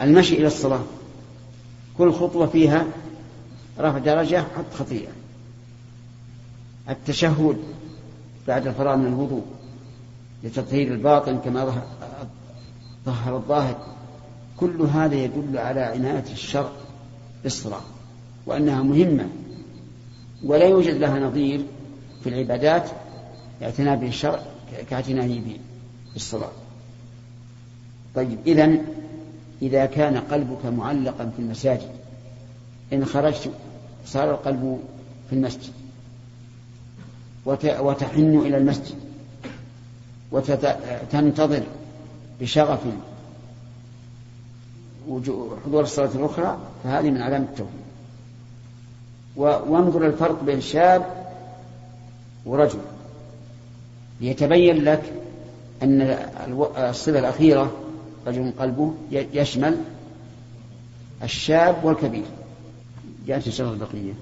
المشي إلى الصلاة. كل خطوة فيها رفع درجة حط خطيئة. التشهد بعد الفراغ من الوضوء لتطهير الباطن كما ظهر الظاهر. كل هذا يدل على عناية الشرع بالصلاة وأنها مهمة ولا يوجد لها نظير في العبادات اعتناء به الشرع كاعتنائه بالصلاة طيب إذا إذا كان قلبك معلقا في المساجد. إن خرجت صار القلب في المسجد. وتحن إلى المسجد. وتنتظر بشغف. حضور الصلاة الأخرى فهذه من علامة التوحيد. وانظر الفرق بين شاب ورجل. ليتبين لك أن الصلة الأخيرة رجل قلبه يشمل الشاب والكبير. جاءت الله البقية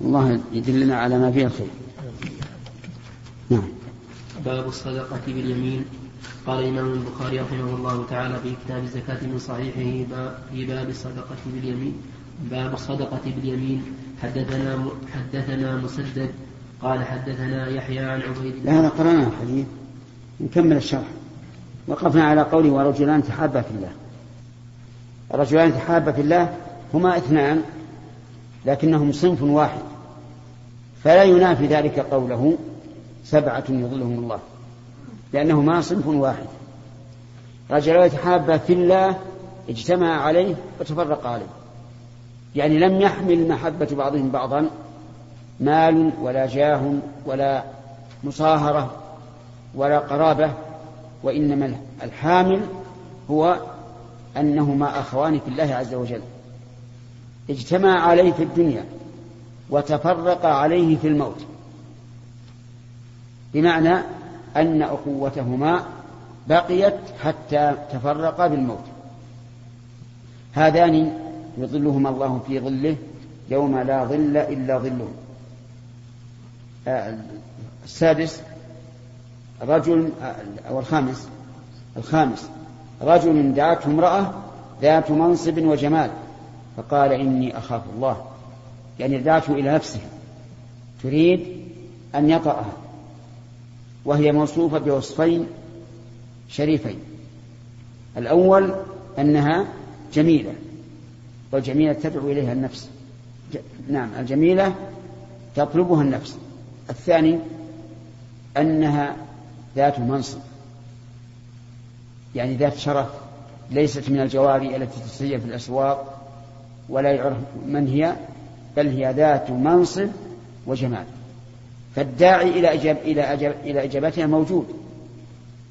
الله يدلنا على ما فيه الخير. نعم. باب الصدقة باليمين. قال الإمام البخاري رحمه الله تعالى في كتاب الزكاة من صحيحه في باب الصدقة باليمين. باب الصدقة باليمين. حدثنا حدثنا مسدد. قال حدثنا يحيى عن عبيد الله. هذا قرأنا الحديث. نكمل الشرح. وقفنا على قوله ورجلان تحابا في الله. الرجلان تحابا في الله هما اثنان لكنهم صنف واحد. فلا ينافي ذلك قوله سبعة يظلهم الله لأنهما صنف واحد. رجلان يتحابا في الله اجتمع عليه وتفرق عليه. يعني لم يحمل محبة بعضهم بعضا مال ولا جاه ولا مصاهرة ولا قرابة وإنما الحامل هو أنهما أخوان في الله عز وجل. اجتمع عليه في الدنيا وتفرق عليه في الموت. بمعنى أن أخوتهما بقيت حتى تفرقا بالموت. هذان يظلهما الله في ظله يوم لا ظل إلا ظله. آه، السادس رجل أو الخامس الخامس. رجل دعته امرأة ذات منصب وجمال فقال إني أخاف الله. يعني دعته إلى نفسه. تريد أن يطأها. وهي موصوفة بوصفين شريفين. الأول أنها جميلة والجميلة تدعو إليها النفس. نعم الجميلة تطلبها النفس. الثاني أنها ذات منصب يعني ذات شرف ليست من الجواري التي تسير في الأسواق ولا يعرف من هي بل هي ذات منصب وجمال. فالداعي إلى إجاب إلى أجاب إلى إجابتها موجود.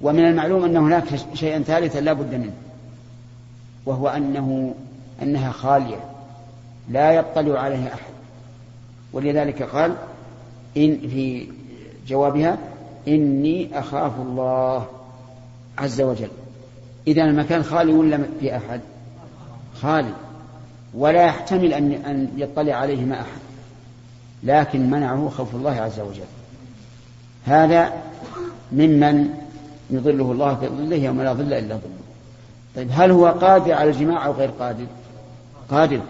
ومن المعلوم أن هناك شيئا ثالثا لا بد منه وهو أنه أنها خالية لا يطلع عليها أحد. ولذلك قال إن في جوابها إني أخاف الله عز وجل. إذا المكان خالي ولا في أحد؟ خالي. ولا يحتمل أن أن يطلع عليه ما أحد. لكن منعه خوف الله عز وجل. هذا ممن يظله الله في ظله يوم لا ظل إلا ظله. طيب هل هو قادر على الجماع أو غير قادر؟ قادر.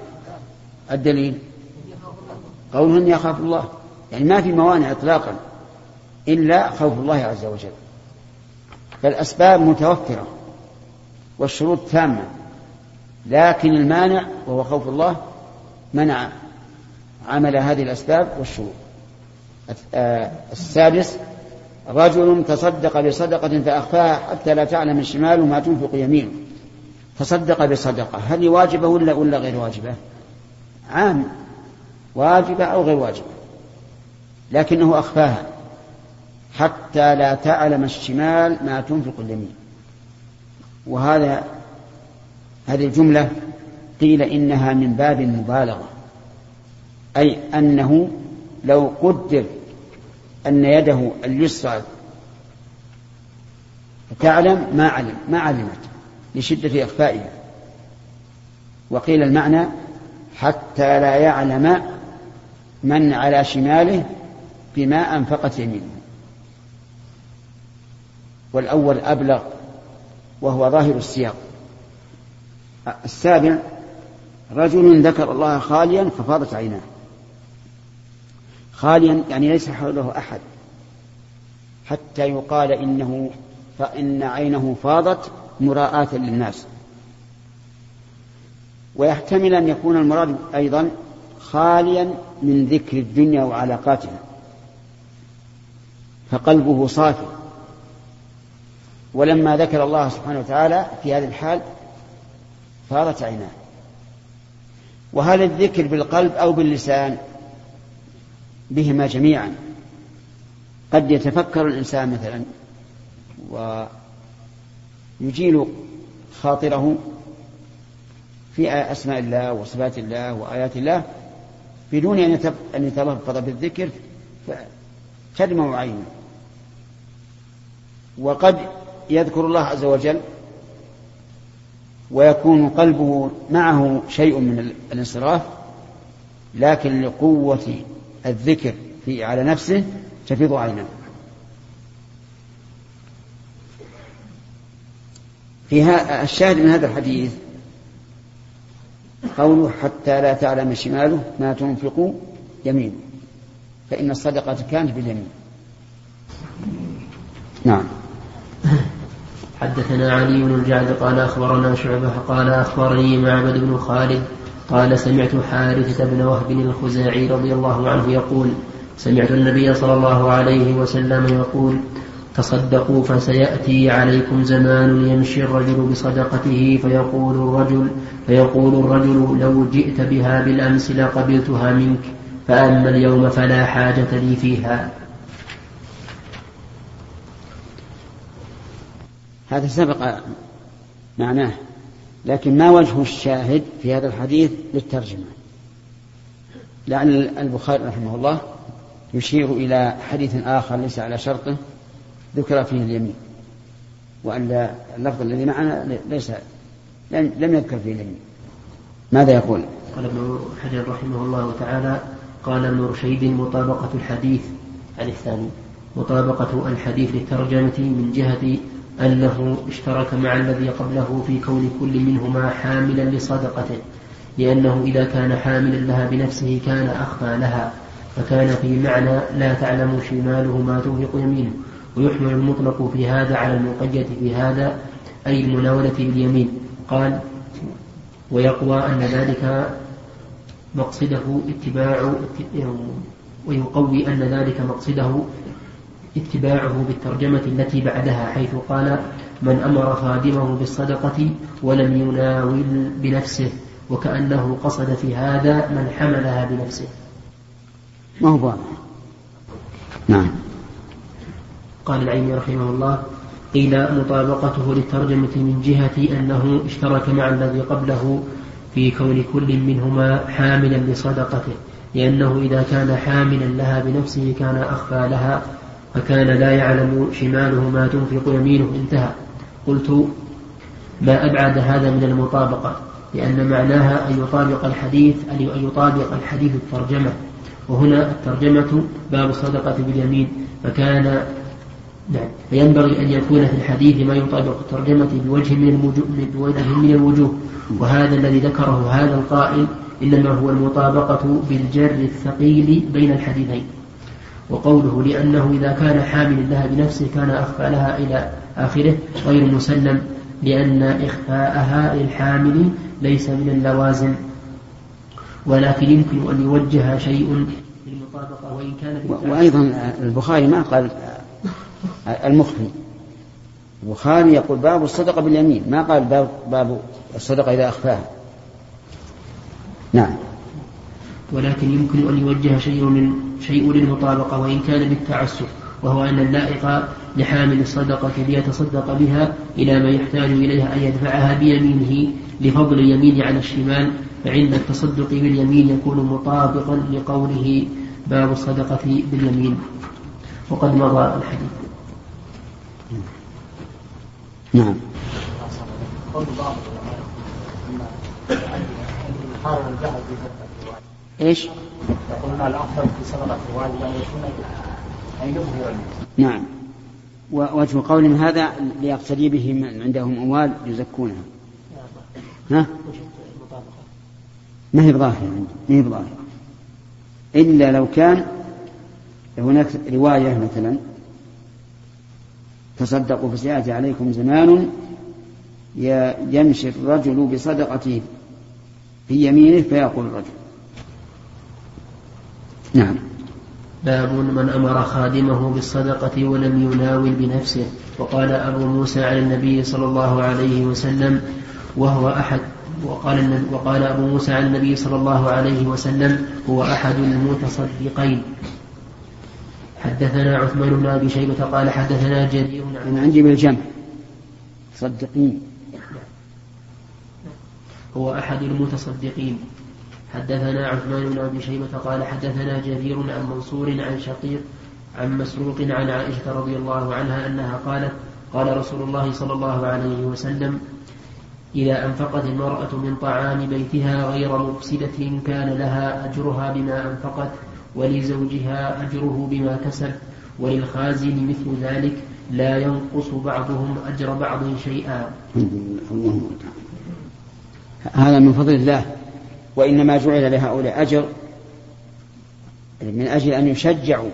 الدليل؟ قولهم يخاف الله. يعني ما في موانع إطلاقا. إلا خوف الله عز وجل. فالأسباب متوفرة والشروط تامة لكن المانع وهو خوف الله منع عمل هذه الأسباب والشروط. آه، السادس رجل تصدق بصدقة فأخفاها حتى لا تعلم الشمال ما تنفق يمينه. تصدق بصدقة هل واجبة ولا ولا غير واجبة؟ عام واجبة أو غير واجبة لكنه أخفاها. حتى لا تعلم الشمال ما تنفق اليمين. وهذا هذه الجملة قيل إنها من باب المبالغة أي أنه لو قدر أن يده اليسرى تعلم ما علم ما علمت لشدة إخفائها. وقيل المعنى حتى لا يعلم من على شماله بما أنفقت يمينه والأول أبلغ وهو ظاهر السياق. السابع رجل ذكر الله خاليا ففاضت عيناه. خاليا يعني ليس حوله أحد. حتى يقال إنه فإن عينه فاضت مراءة للناس. ويحتمل أن يكون المراد أيضا خاليا من ذكر الدنيا وعلاقاتها. فقلبه صافي. ولما ذكر الله سبحانه وتعالى في هذه الحال فارت عيناه. وهل الذكر بالقلب أو باللسان بهما جميعا. قد يتفكر الإنسان مثلا ويجيل خاطره في أسماء الله وصفات الله وآيات الله بدون أن يتلفظ بالذكر تدمع عينه وقد يذكر الله عز وجل ويكون قلبه معه شيء من الانصراف لكن لقوة الذكر في على نفسه تفيض عينه في الشاهد من هذا الحديث قوله حتى لا تعلم شماله ما تنفق يمينه فإن الصدقة كانت باليمين. نعم. حدثنا علي بن الجعد قال أخبرنا شعبة قال أخبرني معبد بن خالد قال سمعت حارثة بن وهب الخزاعي رضي الله عنه يقول سمعت النبي صلى الله عليه وسلم يقول تصدقوا فسيأتي عليكم زمان يمشي الرجل بصدقته فيقول الرجل فيقول الرجل لو جئت بها بالأمس لقبلتها منك فأما اليوم فلا حاجة لي فيها هذا سبق معناه لكن ما وجه الشاهد في هذا الحديث للترجمة لأن البخاري رحمه الله يشير إلى حديث آخر ليس على شرطه ذكر فيه اليمين وأن اللفظ الذي معنا ليس لم يذكر فيه اليمين ماذا يقول؟ قال ابن حجر رحمه الله تعالى قال ابن رشيد مطابقة الحديث عن الثاني مطابقة الحديث للترجمة من جهة أنه اشترك مع الذي قبله في كون كل منهما حاملا لصدقته لأنه إذا كان حاملا لها بنفسه كان أخفى لها فكان في معنى لا تعلم شماله ما تنفق يمينه ويحمل المطلق في هذا على المقيد في هذا أي المناولة باليمين قال ويقوى أن ذلك مقصده اتباع ويقوي أن ذلك مقصده اتباعه بالترجمة التي بعدها حيث قال من أمر خادمه بالصدقة ولم يناول بنفسه وكأنه قصد في هذا من حملها بنفسه. ما هو نعم. قال العيني رحمه الله قيل مطابقته للترجمة من جهة أنه اشترك مع الذي قبله في كون كل منهما حاملا لصدقته لأنه إذا كان حاملا لها بنفسه كان أخفى لها فكان لا يعلم شماله ما تنفق يمينه انتهى. قلت ما أبعد هذا من المطابقة لأن معناها أن يطابق الحديث أن يطابق الحديث الترجمة. وهنا الترجمة باب الصدقة باليمين. فكان نعم فينبغي أن يكون في الحديث ما يطابق الترجمة بوجه من الوجوه بوجه من الوجوه. وهذا الذي ذكره هذا القائل إنما هو المطابقة بالجر الثقيل بين الحديثين. وقوله لأنه إذا كان حامل لها بنفسه كان أخفى لها إلى آخره غير مسلم لأن إخفاءها للحامل ليس من اللوازم. ولكن يمكن أن يوجه شيء للمطابقة وإن كان وأيضا البخاري ما قال المخفي. البخاري يقول باب الصدقة باليمين ما قال باب, باب الصدقة إذا أخفاها. نعم. ولكن يمكن أن يوجه شيء من شيء للمطابقة وإن كان بالتعسف وهو أن اللائق لحامل الصدقة ليتصدق بها إلى ما يحتاج إليها أن يدفعها بيمينه لفضل اليمين على الشمال فعند التصدق باليمين يكون مطابقا لقوله باب الصدقة باليمين. وقد مضى الحديث. نعم. إيش؟ يقول الافضل في صدقة الوالد أن يكون ان نعم. ووجه قولهم هذا ليقتدي به من عندهم أموال يزكونها. ها؟ ما هي بظاهرة ما هي بظاهرة إلا لو كان هناك رواية مثلا تصدقوا فسيأتي عليكم زمان يمشي الرجل بصدقته في يمينه فيقول الرجل. نعم. باب من أمر خادمه بالصدقة ولم يناول بنفسه. وقال أبو موسى عن النبي صلى الله عليه وسلم وهو أحد. وقال, وقال أبو موسى عن النبي صلى الله عليه وسلم هو أحد المتصدقين. حدثنا عثمان بن أبي شيبة قال حدثنا جرير عن عندي بالجمع صدقين. هو أحد المتصدقين. حدثنا عثمان بن أبي شيبة قال حدثنا جرير عن منصور عن شقيق عن مسروق عن عائشة رضي الله عنها أنها قالت قال رسول الله صلى الله عليه وسلم إذا أنفقت المرأة من طعام بيتها غير مفسدة كان لها أجرها بما أنفقت ولزوجها أجره بما كسب وللخازن مثل ذلك لا ينقص بعضهم أجر بعض شيئا. هذا من فضل الله. وإنما جعل لهؤلاء أجر من أجل أن يشجعوا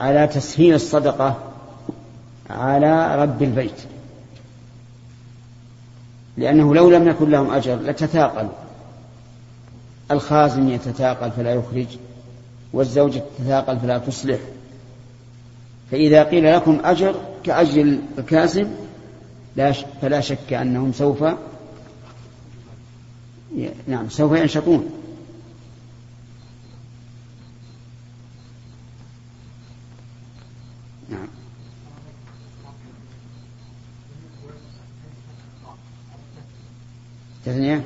على تسهيل الصدقة على رب البيت. لأنه لو لم يكن لهم أجر لتثاقلوا الخازن يتثاقل فلا يخرج والزوجة تتثاقل فلا تصلح. فإذا قيل لكم أجر كأجر الكاسب لا فلا شك أنهم سوف نعم سوف ينشطون. نعم. تثنية؟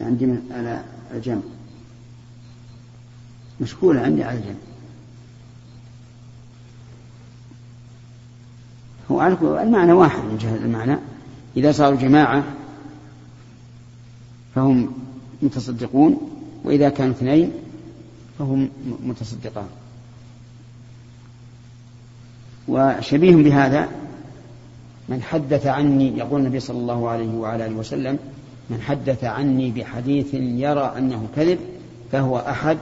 عندي من على الجنب مشكولة عندي على الجنب هو المعنى واحد من جهة المعنى. إذا صاروا جماعة فهم متصدقون وإذا كانوا اثنين فهم متصدقان. وشبيه بهذا من حدث عني يقول النبي صلى الله عليه وعلى آله وسلم من حدث عني بحديث يرى أنه كذب فهو أحد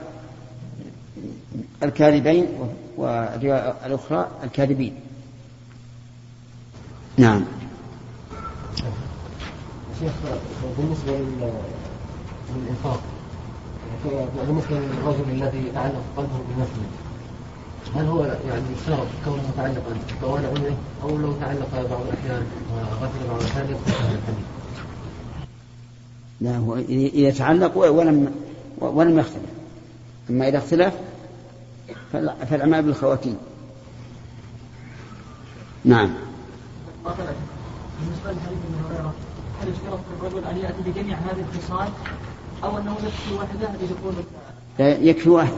الكاذبين الأخرى الكاذبين. نعم. شيخ بالنسبة للإنفاق. بالنسبة للرجل الذي تعلق قلبه بمسجد هل هو يعني يشترط كونه متعلقا طوال عمره أو لو تعلق بعض الأحيان وغفل بعض الأحيان يدخل في الحديث؟ لا هو إذا تعلق ولم ولم يختلف. أما إذا اختلف فالأعمال بالخواتيم. نعم. بالنسبة لحديث ابن هريرة هل يشترط الرجل أن يأتي بجميع هذه الخصال أو أنه يكفي واحدة لدخول يكفي واحدة.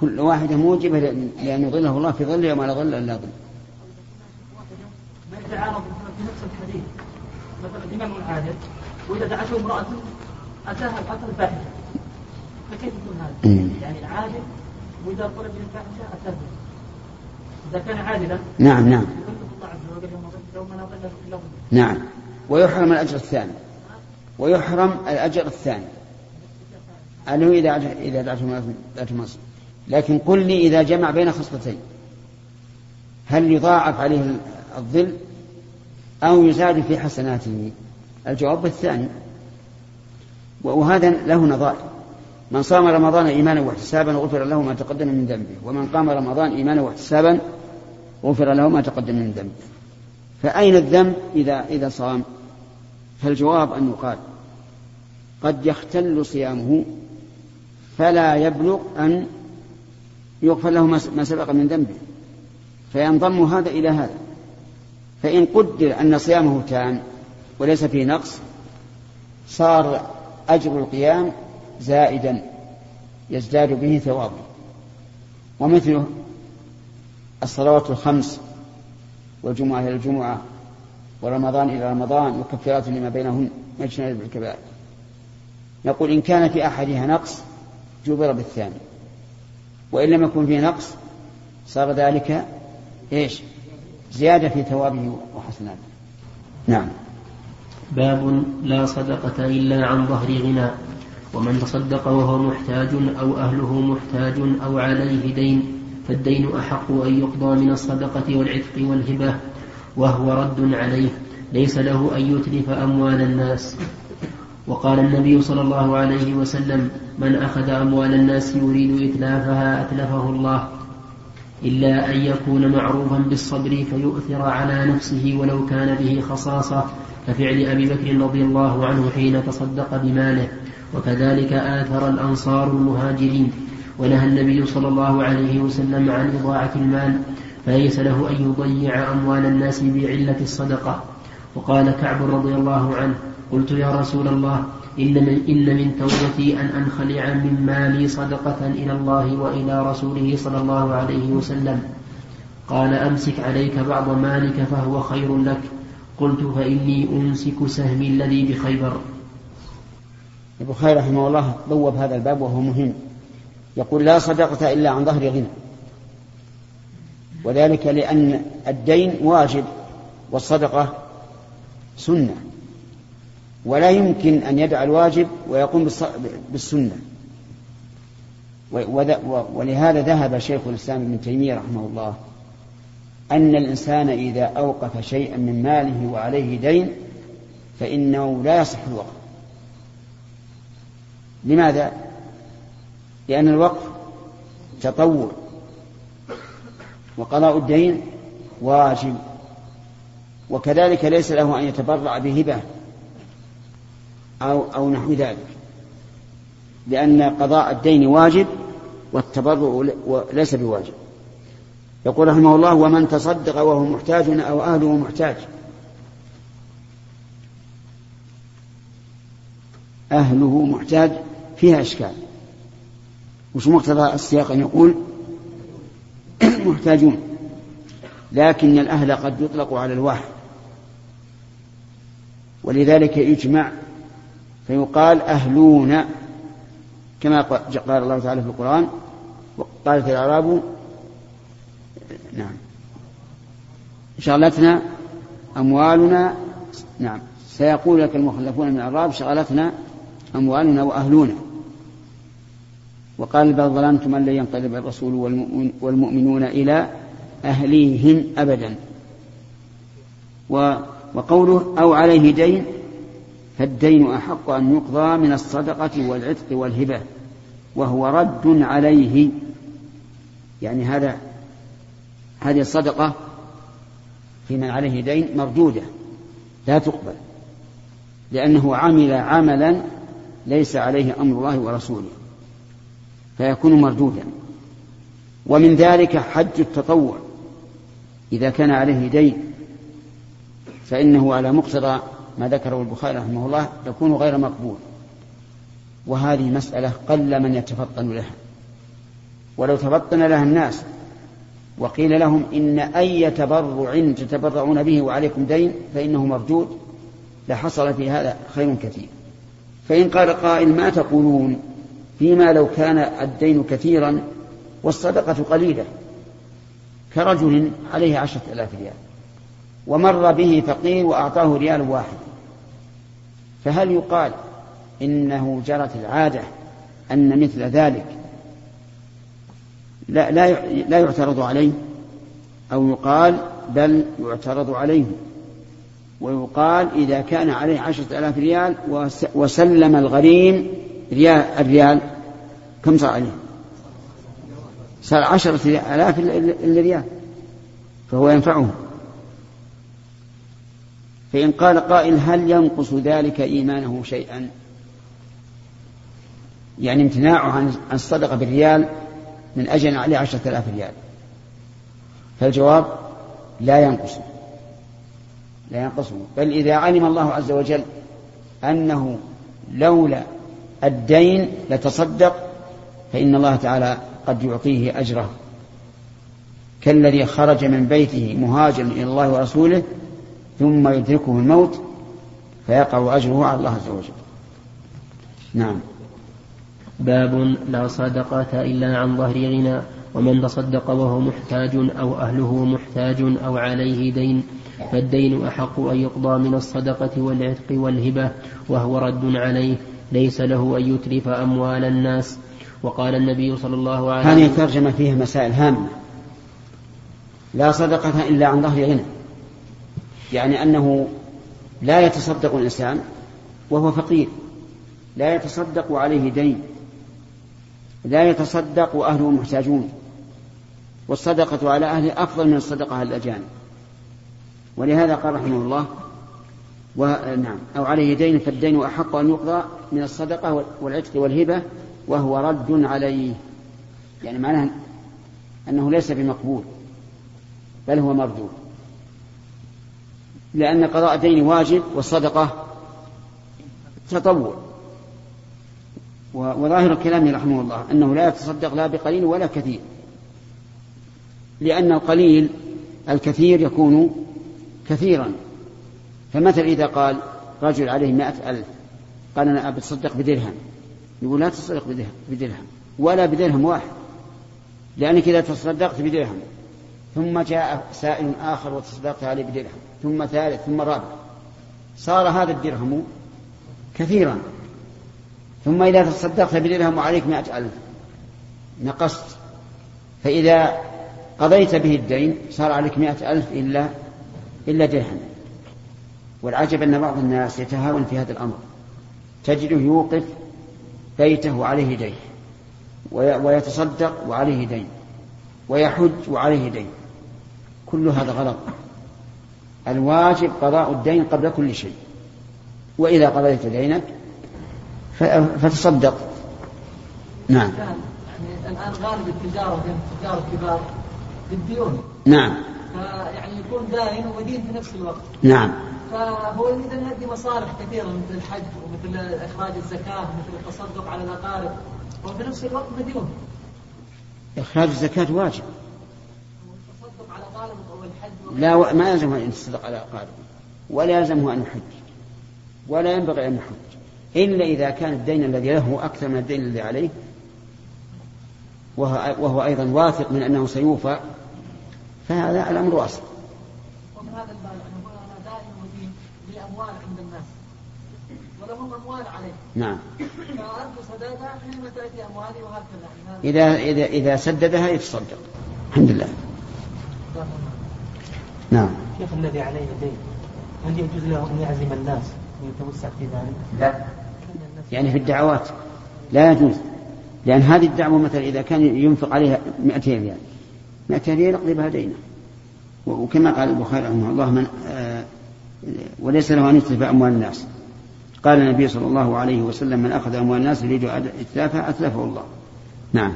كل واحدة موجبة لأن يظله الله في ظله وما لا ظل إلا ظل ما يتعارض في نفس الحديث. مثلا الإمام العادل وإذا دعته امرأة أتاها القتل الفاحشة فكيف يكون هذا؟ يعني عادل وإذا طلب من الفاحشة أتاه. إذا كان عادلا نعم نعم. نعم. ويحرم الأجر الثاني. ويحرم الأجر الثاني. أنه إذا إذا دعته مصر لكن قل لي إذا جمع بين خصلتين. هل يضاعف عليه الظل أو يزاد في حسناته؟ الجواب الثاني. وهذا له نظائر. من صام رمضان إيمانا واحتسابا غفر له ما تقدم من ذنبه. ومن قام رمضان إيمانا واحتسابا غفر له ما تقدم من ذنبه. فأين الذنب إذا إذا صام؟ فالجواب أن يقال قد يختل صيامه فلا يبلغ أن يغفر له ما سبق من ذنبه فينضم هذا إلى هذا. فإن قدر أن صيامه تام وليس فيه نقص صار أجر القيام زائدا يزداد به ثوابه. ومثله الصلوات الخمس والجمعة إلى الجمعة ورمضان إلى رمضان وكفارات لما بينهن مجتنب بالكبائر نقول إن كان في أحدها نقص جبر بالثاني. وإن لم يكن فيه نقص صار ذلك إيش؟ زيادة في ثوابه وحسناته. نعم. باب لا صدقة إلا عن ظهر غنى. ومن تصدق وهو محتاج أو أهله محتاج أو عليه دين فالدين أحق أن يقضى من الصدقة والعتق والهبة. وهو رد عليه ليس له أن يتلف أموال الناس. وقال النبي صلى الله عليه وسلم من أخذ أموال الناس يريد إتلافها أتلفه الله إلا أن يكون معروفا بالصبر فيؤثر على نفسه ولو كان به خصاصة. كفعل أبي بكر رضي الله عنه حين تصدق بماله. وكذلك آثر الأنصار المهاجرين. ونهى النبي صلى الله عليه وسلم عن إضاعة المال. فليس له أن يضيع أموال الناس بعلة الصدقة. وقال كعب رضي الله عنه قلت يا رسول الله إن من, إن من توبتي أن أنخلع من مالي صدقة إلى الله وإلى رسوله صلى الله عليه وسلم. قال أمسك عليك بعض مالك فهو خير لك. قلت فإني أمسك سهمي الذي بخيبر. البخاري رحمه الله بوب هذا الباب وهو مهم. يقول لا صدقة إلا عن ظهر غنى. وذلك لأن الدين واجب والصدقة سنة. ولا يمكن أن يدع الواجب ويقوم بالسنة. ولهذا ذهب شيخ الإسلام ابن تيمية رحمه الله أن الإنسان إذا أوقف شيئا من ماله وعليه دين فإنه لا يصح الوقف. لماذا؟ لأن الوقف تطوع. وقضاء الدين واجب وكذلك ليس له أن يتبرع بهبة أو أو نحو ذلك لأن قضاء الدين واجب والتبرع ليس بواجب. يقول رحمه الله ومن تصدق وهو محتاج أو أهله محتاج. أهله محتاج فيها إشكال. وش مقتضى السياق أن يقول؟ محتاجون لكن الأهل قد يطلق على الواحد. ولذلك يجمع فيقال أهلون كما قال الله تعالى في القرآن قالت الأعراب نعم. شغلتنا أموالنا نعم. سيقول لك المخلفون من الأعراب شغلتنا أموالنا وأهلنا وقال بل ظلمتم أن لن ينقلب الرسول والمؤمنون إلى أهليهم أبدا. وقوله أو عليه دين فالدين أحق أن يقضى من الصدقة والعتق والهبة وهو رد عليه. يعني هذا هذه الصدقة في من عليه دين مردودة لا تقبل لأنه عمل عملا ليس عليه أمر الله ورسوله. فيكون مردودا. ومن ذلك حج التطوع. إذا كان عليه دين فإنه على مقتضى ما ذكره البخاري رحمه الله يكون غير مقبول. وهذه مسألة قل من يتفطن لها. ولو تفطن لها الناس وقيل لهم إن أي تبرع تتبرعون به وعليكم دين فإنه مردود لحصل في هذا خير كثير. فإن قال قائل ما تقولون؟ فيما لو كان الدين كثيرا والصدقة قليلة كرجل عليه عشرة آلاف ريال ومر به فقير وأعطاه ريال واحد. فهل يقال إنه جرت العادة أن مثل ذلك لا, لا, لا يعترض عليه؟ أو يقال بل يعترض عليه. ويقال إذا كان عليه عشرة آلاف ريال وسلم الغريم ريال الريال كم صار عليه؟ صار عشرة آلاف إلا ريال فهو ينفعه. فإن قال قائل هل ينقص ذلك إيمانه شيئا؟ يعني امتناعه عن الصدقة بالريال من أجل عليه عشرة آلاف ريال. فالجواب لا ينقص. لا ينقصه. بل إذا علم الله عز وجل أنه لولا الدين لتصدق فإن الله تعالى قد يعطيه أجره. كالذي خرج من بيته مهاجرا إلى الله ورسوله ثم يدركه الموت فيقع أجره على الله عز وجل. نعم. باب لا صدقة إلا عن ظهر غنى ومن تصدق وهو محتاج أو أهله محتاج أو عليه دين فالدين أحق أن يقضى من الصدقة والعتق والهبة وهو رد عليه. ليس له أن يتلف أموال الناس. وقال النبي صلى الله عليه وسلم هذه الترجمة فيها مسائل هامة. لا صدقة إلا عن ظهر غنى يعني أنه لا يتصدق الإنسان وهو فقير. لا يتصدق عليه دين. لا يتصدق وأهله محتاجون. والصدقة على أهله أفضل من الصدقة على الأجانب. ولهذا قال رحمه الله ونعم أو عليه دين فالدين أحق أن يقضى من الصدقة والعتق والهبة وهو رد عليه. يعني معناه أنه ليس بمقبول بل هو مردود. لأن قضاء الدين واجب والصدقة تطوع. وظاهر كلامه رحمه الله أنه لا يتصدق لا بقليل ولا كثير. لأن القليل الكثير يكون كثيرا. فمثل إذا قال رجل عليه مائة ألف قال أنا بتصدق بدرهم. يقول لا تصدق بدرهم ولا بدرهم واحد لأنك إذا تصدقت بدرهم. ثم جاء سائل آخر وتصدقت عليه بدرهم ثم ثالث ثم رابع. صار هذا الدرهم كثيرا. ثم إذا تصدقت بدرهم وعليك مائة ألف نقصت. فإذا قضيت به الدين صار عليك مائة ألف إلا إلا درهم. والعجب أن بعض الناس يتهاون في هذا الأمر. تجده يوقف بيته وعليه دين ويتصدق وعليه دين ويحج وعليه دين. كل هذا غلط. الواجب قضاء الدين قبل كل شيء. وإذا قضيت دينك فتصدق. نعم. يعني الآن غالب التجارة بين التجار الكبار بالديون نعم. فيعني يكون داين ودين في نفس الوقت. نعم. فهو يريد أن يؤدي مصالح كثيرة مثل الحج ومثل إخراج الزكاة ومثل التصدق على الأقارب وفي نفس الوقت مديون. إخراج الزكاة واجب. التصدق على اقارب أو الحج لا ما يلزمه أن يتصدق على اقاربه ولا يلزمه أن يحج ولا ينبغي أن يحج إلا إذا كان الدين الذي له أكثر من الدين الذي عليه وهو, وهو أيضا واثق من أنه سيوفى فهذا الأمر واسع. ومن هذا الباب أموال عند الناس ولهم أموال عليه. نعم. فأرجو سدادها حينما تأتي أموالي وهكذا. إذا إذا إذا سددها يتصدق. الحمد لله. نعم. شيخ الذي عليه دين هل يجوز له أن يعزم الناس ويتوسع في ذلك؟ لا. يعني في الدعوات. لا يجوز. لأن هذه الدعوة مثلا إذا كان ينفق عليها 200 ريال. 200 ريال يقضي بها دينه. وكما قال البخاري رحمه الله من آه وليس له أن يتلف أموال الناس. قال النبي صلى الله عليه وسلم من أخذ أموال الناس يريد إتلافها أتلفه الله. نعم.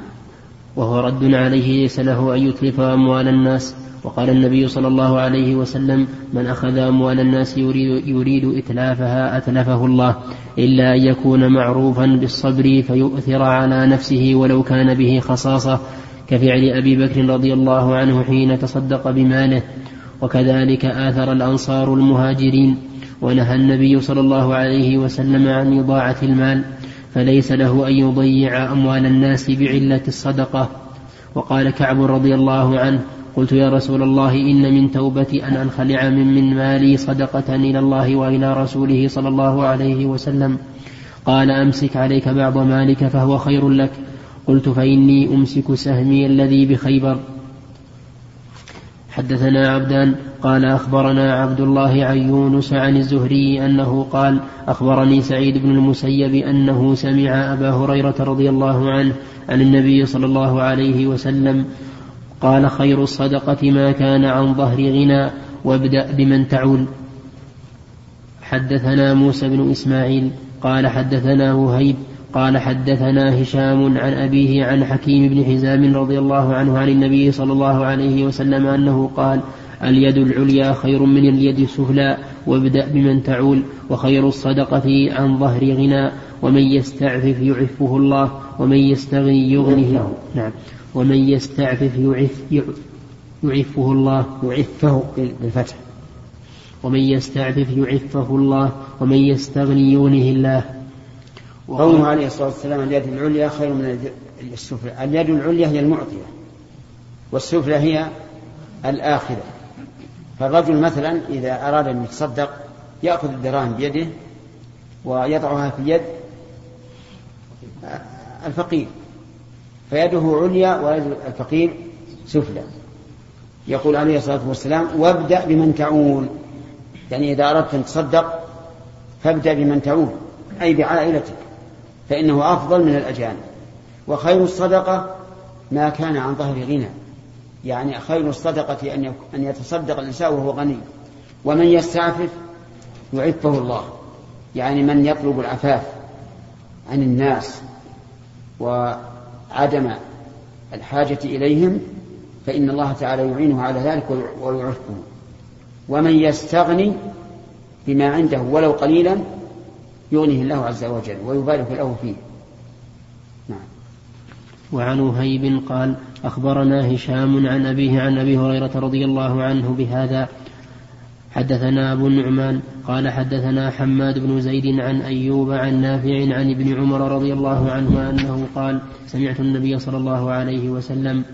وهو رد عليه ليس له أن يتلف أموال الناس. وقال النبي صلى الله عليه وسلم من أخذ أموال الناس يريد, يريد إتلافها أتلفه الله. إلا أن يكون معروفا بالصبر فيؤثر على نفسه ولو كان به خصاصة. كفعل أبي بكر رضي الله عنه حين تصدق بماله. وكذلك آثر الأنصار المهاجرين. ونهى النبي صلى الله عليه وسلم عن إضاعة المال فليس له أن يضيع أموال الناس بعلة الصدقة. وقال كعب رضي الله عنه قلت يا رسول الله إن من توبتي أن أنخلع من, من مالي صدقة إلى الله وإلى رسوله صلى الله عليه وسلم. قال أمسك عليك بعض مالك فهو خير لك. قلت فإني أمسك سهمي الذي بخيبر. حدثنا عبدان قال أخبرنا عبد الله عن يونس عن الزهري أنه قال أخبرني سعيد بن المسيب أنه سمع أبا هريرة رضي الله عنه عن النبي صلى الله عليه وسلم قال خير الصدقة ما كان عن ظهر غنى وابدأ بمن تعول. حدثنا موسى بن إسماعيل قال حدثنا وهيب قال حدثنا هشام عن أبيه عن حكيم بن حزام رضي الله عنه عن النبي صلى الله عليه وسلم أنه قال اليد العليا خير من اليد السفلى وابدأ بمن تعول وخير الصدقة عن ظهر غنى ومن يستعفف يعفه الله ومن يستغني يغنه نعم. ومن يستعفف يعف يعفه الله يعفه بالفتح. ومن يستعفف يعفه الله ومن يستغني يغنه الله قوله عليه الصلاة والسلام اليد العليا خير من السفلى. اليد العليا هي المعطية والسفلى هي الآخرة. فالرجل مثلا إذا أراد أن يتصدق يأخذ الدراهم بيده ويضعها في يد الفقير فيده عليا ويد الفقير سفلى. يقول عليه الصلاة والسلام وابدأ بمن تعول. يعني إذا أردت أن تصدق فابدأ بمن تعول أي بعائلتك فإنه أفضل من الأجانب. وخير الصدقة ما كان عن ظهر غنى. يعني خير الصدقة أن أن يتصدق الإنسان وهو غني. ومن يستعفف يعفه الله. يعني من يطلب العفاف عن الناس وعدم الحاجة إليهم فإن الله تعالى يعينه على ذلك ويعفه. ومن يستغني بما عنده ولو قليلا يغنيه الله عز وجل ويبارك له فيه. نعم. وعن وهيب قال أخبرنا هشام عن أبيه عن أبي هريرة رضي الله عنه بهذا. حدثنا أبو النعمان قال حدثنا حماد بن زيد عن أيوب عن نافع عن ابن عمر رضي الله عنهما أنه قال سمعت النبي صلى الله عليه وسلم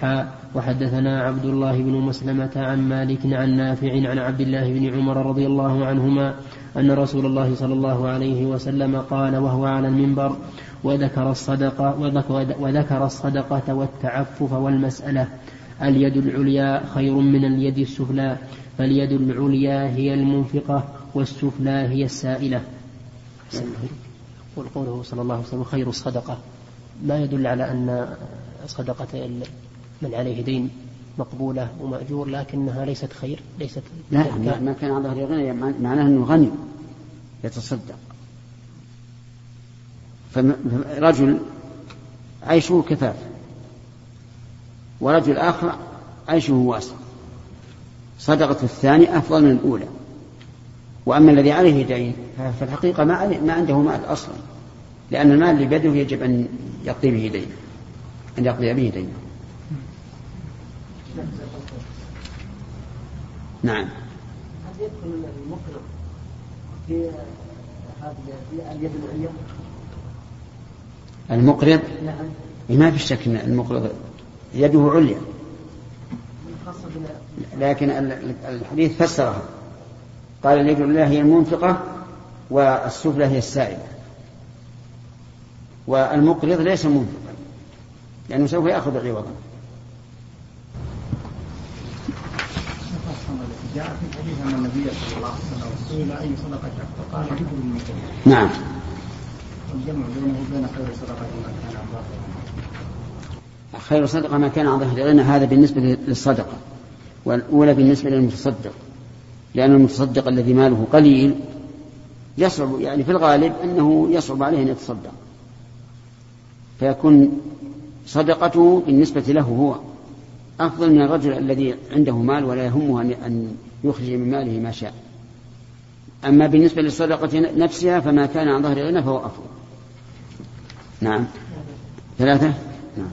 حاء وحدثنا عبد الله بن مسلمة عن مالك عن نافع عن عبد الله بن عمر رضي الله عنهما أن رسول الله صلى الله عليه وسلم قال وهو على المنبر وذكر الصدقة وذكر الصدقة والتعفف والمسألة اليد العليا خير من اليد السفلى فاليد العليا هي المنفقة والسفلى هي السائلة. قوله صلى الله عليه وسلم خير الصدقة. ما يدل على أن صدقة من عليه دين مقبولة ومأجور لكنها ليست خير ليست لا ما كان على ظهر غنى معناه أنه غني يتصدق. فرجل عيشه كفاف ورجل آخر عيشه واسع. صدقة الثاني أفضل من الأولى. وأما الذي عليه دين ففي الحقيقة ما, ما عنده مال أصلا لأن المال اللي بيده يجب أن يقضي به دينه أن يقضي به دينه. نعم. هل يدخل المقرض في هذه اليد العليا؟ المقرض؟ نعم. ما في شك إن المقرض يده عليا. لكن الحديث فسرها. قال اليد العليا هي المنفقة والسفلى هي السائلة. والمقرض ليس منفقا لأنه سوف يأخذ عوضا جاء في الحديث أن النبي صلى الله عليه وسلم سئل أي صدقة فقال جبر المثل نعم. والجمع بينه وبين خير صدقة ما كان عن ظهر خير صدقة ما كان عن ظهر غنى هذا بالنسبة للصدقة والأولى بالنسبة للمتصدق. لأن المتصدق الذي ماله قليل يصعب يعني في الغالب أنه يصعب عليه أن يتصدق. فيكون صدقته بالنسبة له هو. أفضل من الرجل الذي عنده مال ولا يهمه أن يخرج من ماله ما شاء. أما بالنسبة للصدقة نفسها فما كان عن ظهر غنى فهو أفضل. نعم. ثلاثة؟ نعم.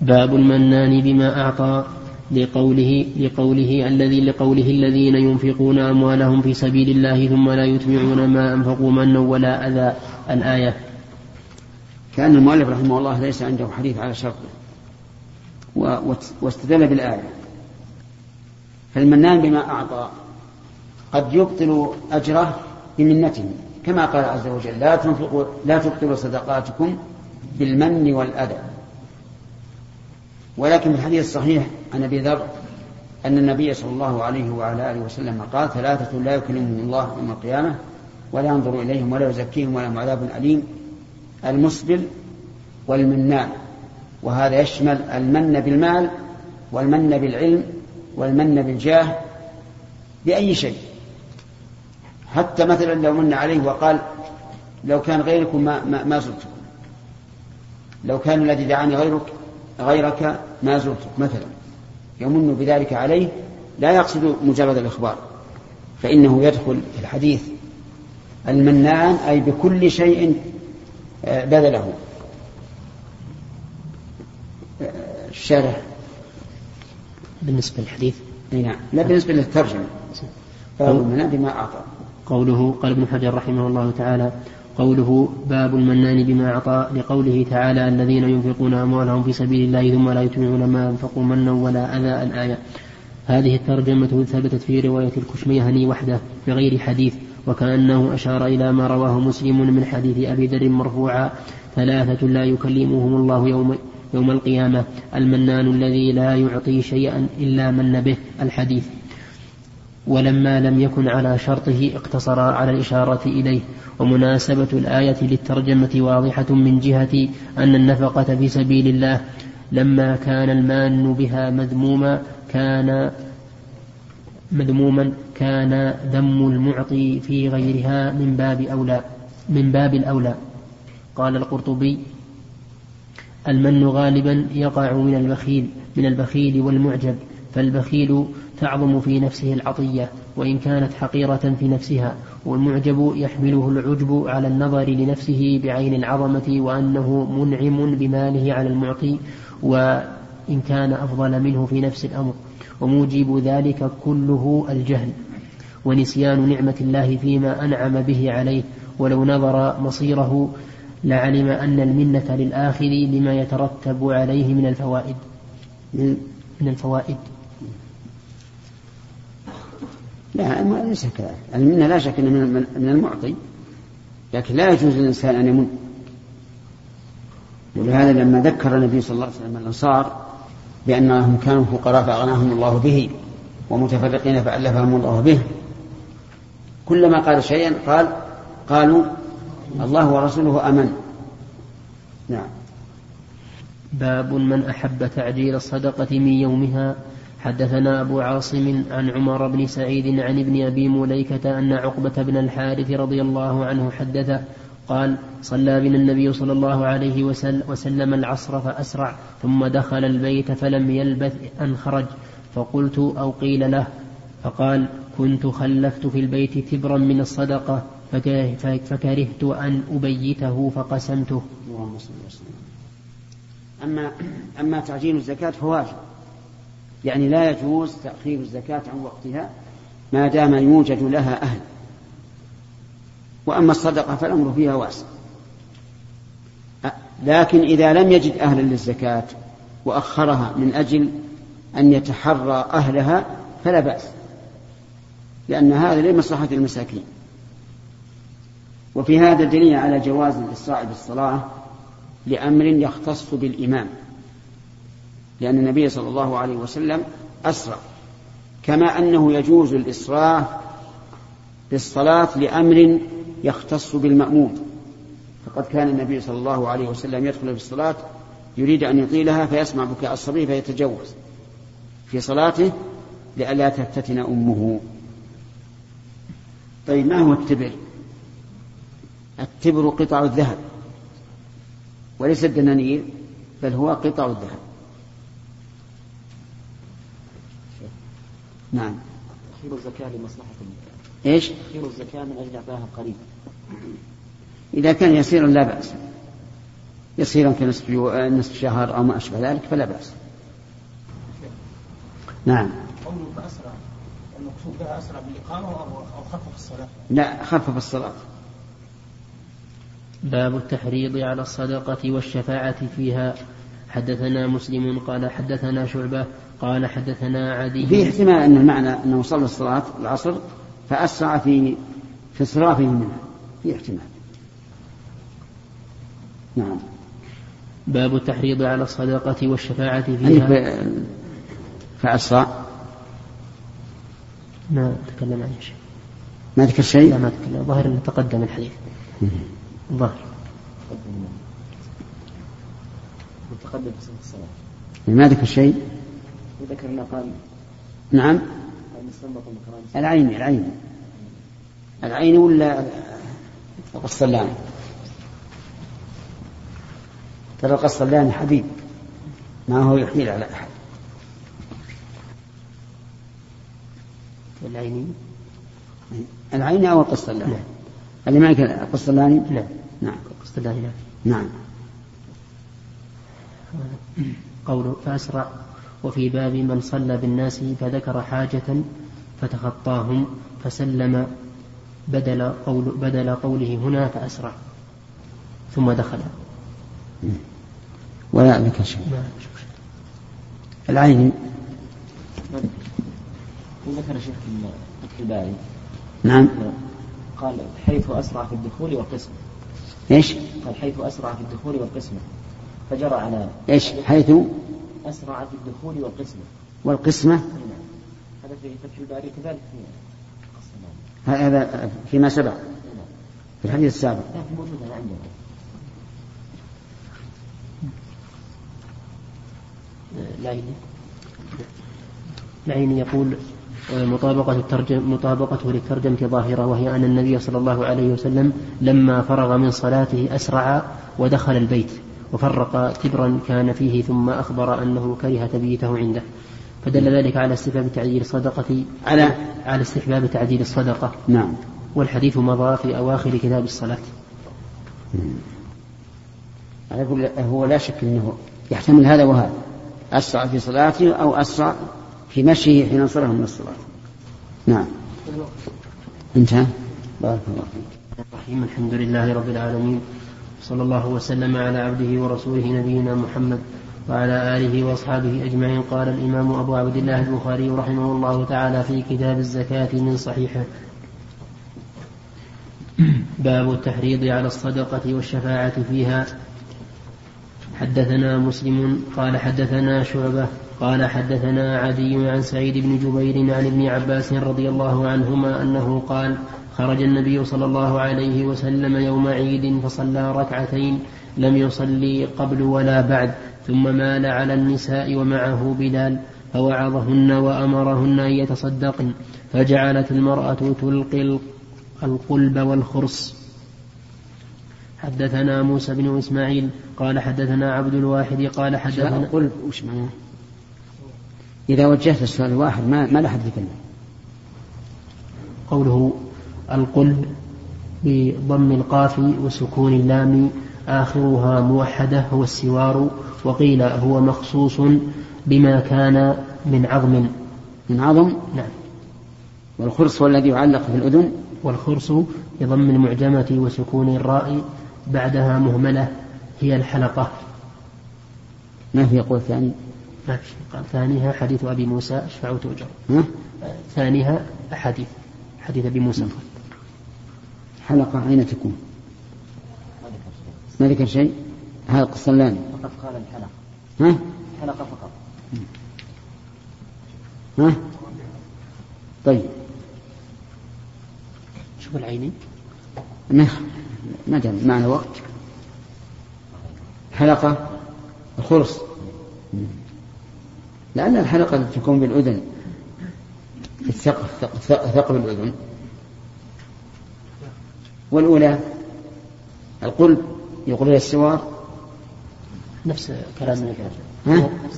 باب المنان بما أعطى لقوله لقوله الذي لقوله الذين ينفقون أموالهم في سبيل الله ثم لا يتبعون ما أنفقوا منا ولا أذى. الآية. كان المؤلف رحمه الله ليس عنده حديث على شرطه واستدل بالآية. فالمنان بما أعطى. قد يبطل أجره بمنته كما قال عز وجل لا تنفقوا لا تبطلوا صدقاتكم بالمن والأذى. ولكن في الحديث الصحيح عن أبي ذر أن النبي صلى الله عليه وعلى آله وسلم قال ثلاثة لا يكلمهم الله يوم القيامة ولا ينظر إليهم ولا يزكيهم ولهم عذاب أليم المسبل والمنان. وهذا يشمل المن بالمال والمن بالعلم والمن بالجاه بأي شيء. حتى مثلا لو من عليه وقال لو كان غيركم ما, ما, ما زرتكم. لو كان الذي دعاني غيرك غيرك ما زرتك مثلا. يمن بذلك عليه. لا يقصد مجرد الإخبار. فإنه يدخل في الحديث المنان أي بكل شيء آه، بذله. الشارح بالنسبة للحديث؟ إي نعم. لا بالنسبة للترجمة. باب المنام بما أعطى. قوله قال ابن حجر رحمه الله تعالى قوله باب المنان بما أعطى لقوله تعالى الذين ينفقون أموالهم في سبيل الله ثم لا يتبعون ما أنفقوا منا ولا أذى الآية هذه الترجمة ثبتت في رواية الكشميهني وحده بغير حديث وكأنه أشار إلى ما رواه مسلم من حديث أبي ذر مرفوعا ثلاثة لا يكلمهم الله يوم يوم القيامة المنان الذي لا يعطي شيئا إلا من به الحديث. ولما لم يكن على شرطه اقتصر على الإشارة إليه. ومناسبة الآية للترجمة واضحة من جهة أن النفقة في سبيل الله لما كان المان بها مذموما كان مذموما كان ذم المعطي في غيرها من باب أولى من باب الأولى. قال القرطبي المن غالبا يقع من البخيل من البخيل والمعجب فالبخيل تعظم في نفسه العطية وإن كانت حقيرة في نفسها والمعجب يحمله العجب على النظر لنفسه بعين العظمة وأنه منعم بماله على المعطي وإن كان أفضل منه في نفس الأمر وموجب ذلك كله الجهل ونسيان نعمة الله فيما أنعم به عليه ولو نظر مصيره لعلم أن المنة للآخذ لما يترتب عليه من الفوائد. من الفوائد. لا ما ليس كذلك المنة لا شك أنه من المعطي. لكن لا يجوز للإنسان أن يمن ولهذا لما ذكر النبي صلى الله عليه وسلم الأنصار بأنهم كانوا فقراء فأغناهم الله به ومتفرقين فألفهم الله به كلما قال شيئا قال قالوا الله ورسوله أمن. نعم. باب من أحب تعجيل الصدقة من يومها. حدثنا أبو عاصم عن عمر بن سعيد عن ابن أبي مليكة أن عقبة بن الحارث رضي الله عنه حدث قال صلى بنا النبي صلى الله عليه وسلم العصر فأسرع ثم دخل البيت فلم يلبث أن خرج. فقلت أو قيل له. فقال كنت خلفت في البيت تبرا من الصدقة. فكرهت أن أبيته فقسمته. أما أما تعجيل الزكاة فواجب يعني لا يجوز تأخير الزكاة عن وقتها ما دام يوجد لها أهل. وأما الصدقة فالأمر فيها واسع. لكن إذا لم يجد أهلا للزكاة وأخرها من أجل أن يتحرى أهلها فلا بأس لأن هذا لمصلحة المساكين. وفي هذا دليل على جواز الإسراع بالصلاة لأمر يختص بالإمام لأن النبي صلى الله عليه وسلم أسرع كما أنه يجوز الإسراع بالصلاة لأمر يختص بالمأموم. فقد كان النبي صلى الله عليه وسلم يدخل في الصلاة يريد أن يطيلها فيسمع بكاء الصبي فيتجوز. في صلاته لئلا تفتتن أمه. طيب ما هو التبر التبر قطع الذهب وليس الدنانير بل هو قطع الذهب. نعم. تأخير الزكاة لمصلحة إيش؟ تأخير الزكاة من أجل إعطائها قريب. إذا كان يسيرا لا بأس. يسيرا كنصف نصف شهر أو ما أشبه ذلك فلا بأس. نعم. قوله فأسرع المقصود بها أسرع بالإقامة أو خفف الصلاة؟ لا خفف الصلاة. باب التحريض على الصدقة والشفاعة فيها. حدثنا مسلم قال حدثنا شعبة قال حدثنا عدي. في احتمال أن المعنى أنه صلى الصلاة العصر فأسرع في في إصرافه منها. في احتمال. نعم. باب التحريض على الصدقة والشفاعة فيها. فأسرع. ما تكلم عن شيء. ما ذكر شيء؟ لا ما تكلم ظاهر أنه تقدم الحديث. الظاهر متقدم في صلاة الصلاة. ما ذكر شيء؟ وذكر أنه قال. نعم. المستنبط من كلام العين العين. العين ولا القسطلاني ترى القسطلاني حبيب. ما هو يحيل على أحد. العيني العين أو القسطلاني نعم. اللي معك القسطلاني نعم. نعم القسطلاني نعم نعم. قوله فأسرع. وفي باب من صلى بالناس فذكر حاجة فتخطاهم فسلم بدل, قول بدل قوله هنا فأسرع. ثم دخل. ولا لك شيء ما العين. ذكر شيخ الباري. نعم. قال حيث أسرع في الدخول والقسم إيش؟ قال حيث أسرع في الدخول والقسمة فجرى على إيش؟ حيث أسرع في الدخول والقسمة والقسمة نعم. هذا في فتح الباري كذلك في هذا فيما سبق نعم. في الحديث السابق لكن موجود هذا عندنا العيني العيني يقول مطابقة الترجم مطابقته للترجمة ظاهرة وهي أن النبي صلى الله عليه وسلم لما فرغ من صلاته أسرع ودخل البيت وفرق تبرا كان فيه ثم أخبر أنه كره تبييته عنده. فدل ذلك على استحباب تعجيل الصدقة على؟ على استحباب تعجيل الصدقة. نعم. والحديث مضى في أواخر كتاب الصلاة. على كل هو لا شك إنه يحتمل هذا وهذا. أسرع في صلاته أو أسرع في مشيه حين انصرف من الصلاة. نعم. انتهى بارك الله فيك. الرحيم الحمد لله رب العالمين. صلى الله وسلم على عبده ورسوله نبينا محمد وعلى آله وأصحابه أجمعين. قال الإمام أبو عبد الله البخاري رحمه الله تعالى في كتاب الزكاة من صحيحه. باب التحريض على الصدقة والشفاعة فيها. حدثنا مسلم قال حدثنا شعبة قال حدثنا عدي عن سعيد بن جبير عن ابن عباس رضي الله عنهما أنه قال خرج النبي صلى الله عليه وسلم يوم عيد فصلى ركعتين لم يصلي قبل ولا بعد ثم مال على النساء ومعه بلال فوعظهن وأمرهن أن يتصدقن فجعلت المرأة تلقي القلب والخرص حدثنا موسى بن إسماعيل قال حدثنا عبد الواحد قال حدثنا قل وش معناه؟ إذا وجهت السؤال واحد ما ما لا حد يتكلم قوله القلب بضم القاف وسكون اللام آخرها موحدة هو السوار وقيل هو مخصوص بما كان من عظم. من عظم؟ نعم. والخرص هو الذي يعلق في الأذن؟ والخرص بضم المعجمة وسكون الراء بعدها مهملة هي الحلقة. ما في قول ثاني؟ ما في شيء قال ثانيها حديث أبي موسى اشفع تؤجر ها؟ ثانيها أحاديث حديث أبي موسى. حلقة أين تكون؟ ما ذكر شيء؟ هذا القصلاني فقط قال الحلقة. ها؟ حلقة فقط. ها؟ طيب. شوف العيني ما ما دام معنا وقت. حلقة الخرص لأن الحلقة التي تكون بالأذن في الثقب ثقب- الأذن والأولى القلب يقول هي السوار. نفس كلام؟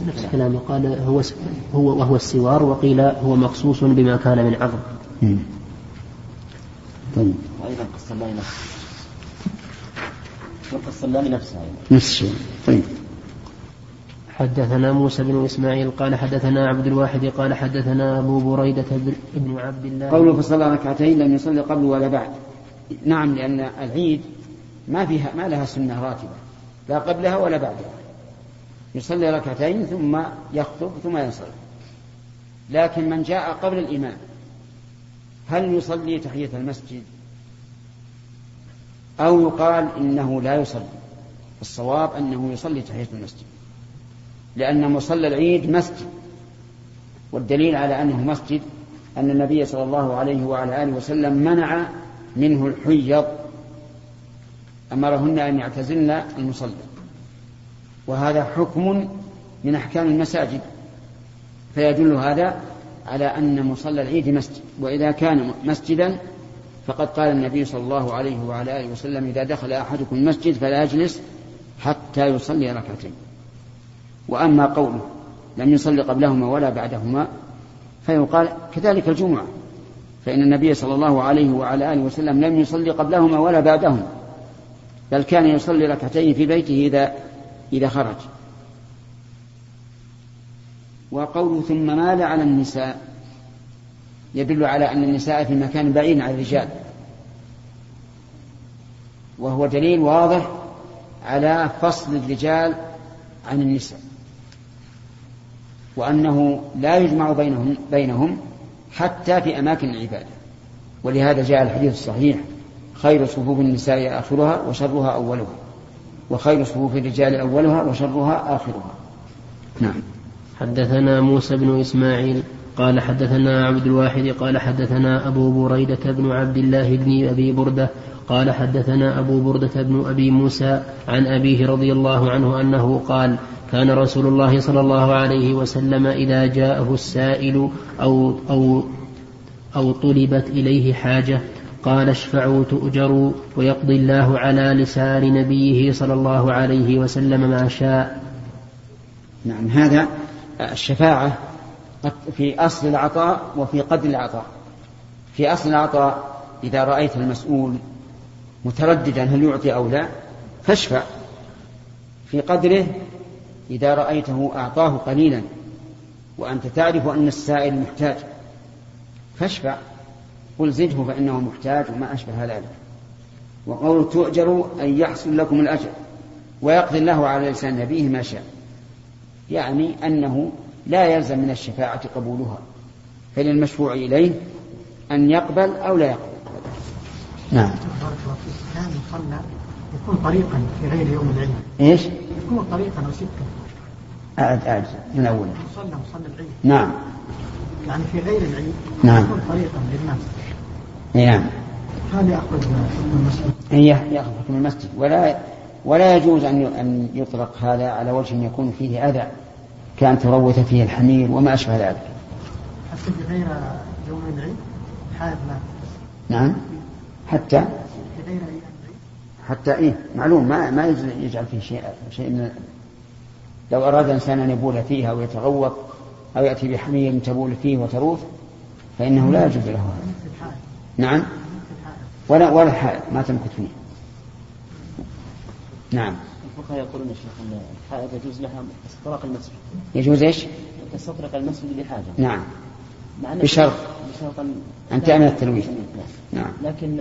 نفس كلامه قال هو هو وهو السوار وقيل هو مخصوص بما كان من عظم. طيب. وأيضا قصلاني نفسه. والقصلاني نفسه أيضا. نفس الشيء طيب. حدثنا موسى بن إسماعيل قال حدثنا عبد الواحد قال حدثنا أبو بريدة بن- بن عبد الله. قوله فصلى ركعتين لم يصلي قبل ولا بعد. نعم لأن العيد ما فيها ما لها سنة راتبة لا قبلها ولا بعدها. يصلي ركعتين ثم يخطب ثم ينصرف. لكن من جاء قبل الإمام هل يصلي تحية المسجد؟ أو يقال إنه لا يصلي. الصواب أنه يصلي تحية المسجد. لأن مصلى العيد مسجد والدليل على أنه مسجد أن النبي صلى الله عليه وعلى آله وسلم منع منه الحيض أمرهن أن يعتزلن المصلى. وهذا حكم من أحكام المساجد فيدل هذا على أن مصلى العيد مسجد. وإذا كان مسجدا فقد قال النبي صلى الله عليه وعلى آله وسلم إذا دخل أحدكم المسجد فلا يجلس حتى يصلي ركعتين. وأما قوله لم يصلي قبلهما ولا بعدهما فيقال كذلك الجمعة فإن النبي صلى الله عليه وعلى آله وسلم لم يصلي قبلهما ولا بعدهما بل كان يصلي ركعتين في بيته إذا إذا خرج. وقوله ثم مال على النساء يدل على أن النساء في مكان بعيد عن الرجال. وهو دليل واضح على فصل الرجال عن النساء. وأنه لا يجمع بينهم بينهم حتى في أماكن العبادة. ولهذا جاء الحديث الصحيح خير صفوف النساء آخرها وشرها أولها وخير صفوف الرجال أولها وشرها آخرها. نعم. حدثنا موسى بن إسماعيل قال حدثنا عبد الواحد قال حدثنا أبو بريدة بن عبد الله بن أبي بردة قال حدثنا أبو بردة بن أبي موسى عن أبيه رضي الله عنه أنه قال كان رسول الله صلى الله عليه وسلم إذا جاءه السائل أو أو أو طلبت إليه حاجة قال اشفعوا تؤجروا ويقضي الله على لسان نبيه صلى الله عليه وسلم ما شاء. نعم هذا الشفاعة في أصل العطاء وفي قدر العطاء. في أصل العطاء إذا رأيت المسؤول مترددا هل يعطي أو لا فاشفع. في قدره إذا رأيته أعطاه قليلا وأنت تعرف أن السائل محتاج فاشفع. قل زده فإنه محتاج وما أشبه ذلك. وقول تؤجروا أن يحصل لكم الأجر ويقضي الله على لسان نبيه ما شاء يعني أنه لا يلزم من الشفاعة قبولها فللمشفوع إليه أن يقبل أو لا يقبل. نعم. كان يصلى يكون طريقا في غير يوم العيد. إيش؟ يكون طريقا أو سكه أعد أعد من أول. مصلى مصلى العيد. نعم. يعني في غير العيد نعم. يكون طريقا للناس. أي نعم. هذا يأخذ حكم المسجد. هي يأخذ حكم المسجد. ولا ولا يجوز أن أن يطلق هذا على وجه يكون فيه أذى. كأن تروث فيه الحمير وما أشبه ذلك. حتى في غير يوم العيد حال لا نعم. حتى؟ في غير أيام العيد. حتى إيه؟ معلوم ما ما يجعل فيه شيء شيء من لو أراد إنسان أن يبول فيه أو يتغوط أو يأتي بحمير تبول فيه وتروث فإنه لا يجوز له هذا. نعم. ولا ولا حائل ما تمكث فيه. نعم. الفقهاء يقولون يا شيخ إن الحائض يجوز لها استطراق المسجد. يجوز إيش؟ تستطرق المسجد لحاجة. نعم. مع بشرط. بشرط أن تعمل التلويث. نعم. نعم. لكن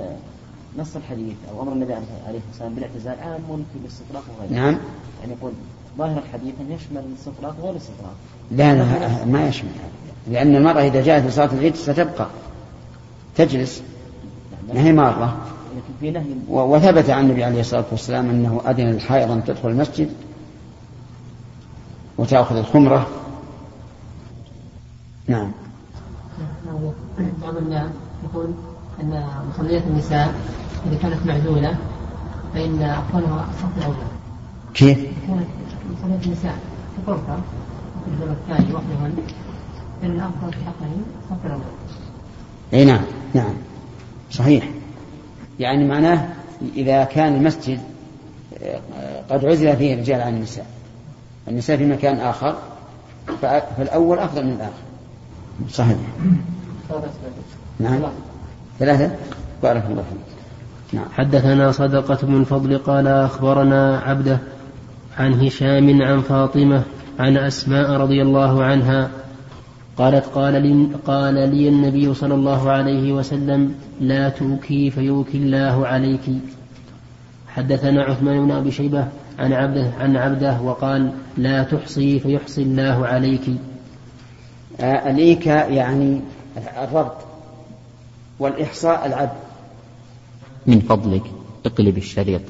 نص الحديث أو أمر النبي عليه الصلاة والسلام بالاعتزال عام في الاستطراق وغيره. نعم. يعني يقول ظاهر الحديث أن يشمل الاستطراق وغير الاستطراق. لا لا ما يشمل هذا. لأن المرأة إذا جاءت لصلاة العيد ستبقى. تجلس. ما هي مارة في نهي. و- وثبت عن النبي عليه الصلاة والسلام أنه أذن للحائض أن تدخل المسجد وتأخذ الخمرة. نعم. بعض الناس يقول أن مصليات النساء إذا كانت معزولة فإن أفضلها الصف الأول كيف؟ إذا كانت مصليات النساء في غرفة في الدور الثاني وحدهن فإن الأفضل في حقهن الصف الأول أي نعم نعم. صحيح. يعني معناه إذا كان المسجد قد عزل فيه الرجال عن النساء. النساء في مكان آخر فالأول أفضل من الآخر. صحيح. نعم. ثلاثة؟ بارك الله فيك. نعم. حدثنا صدقة بن فضل قال أخبرنا عبده عن هشام عن فاطمة عن أسماء رضي الله عنها قالت قال لي, قال لي النبي صلى الله عليه وسلم لا توكي فيوكي الله عليك. حدثنا عثمان بن أبي شيبة عن عبده عن عبده وقال لا تحصي فيحصي الله عليك. آه، الإيكا يعني الربط والإحصاء العد من فضلك اقلب الشريط.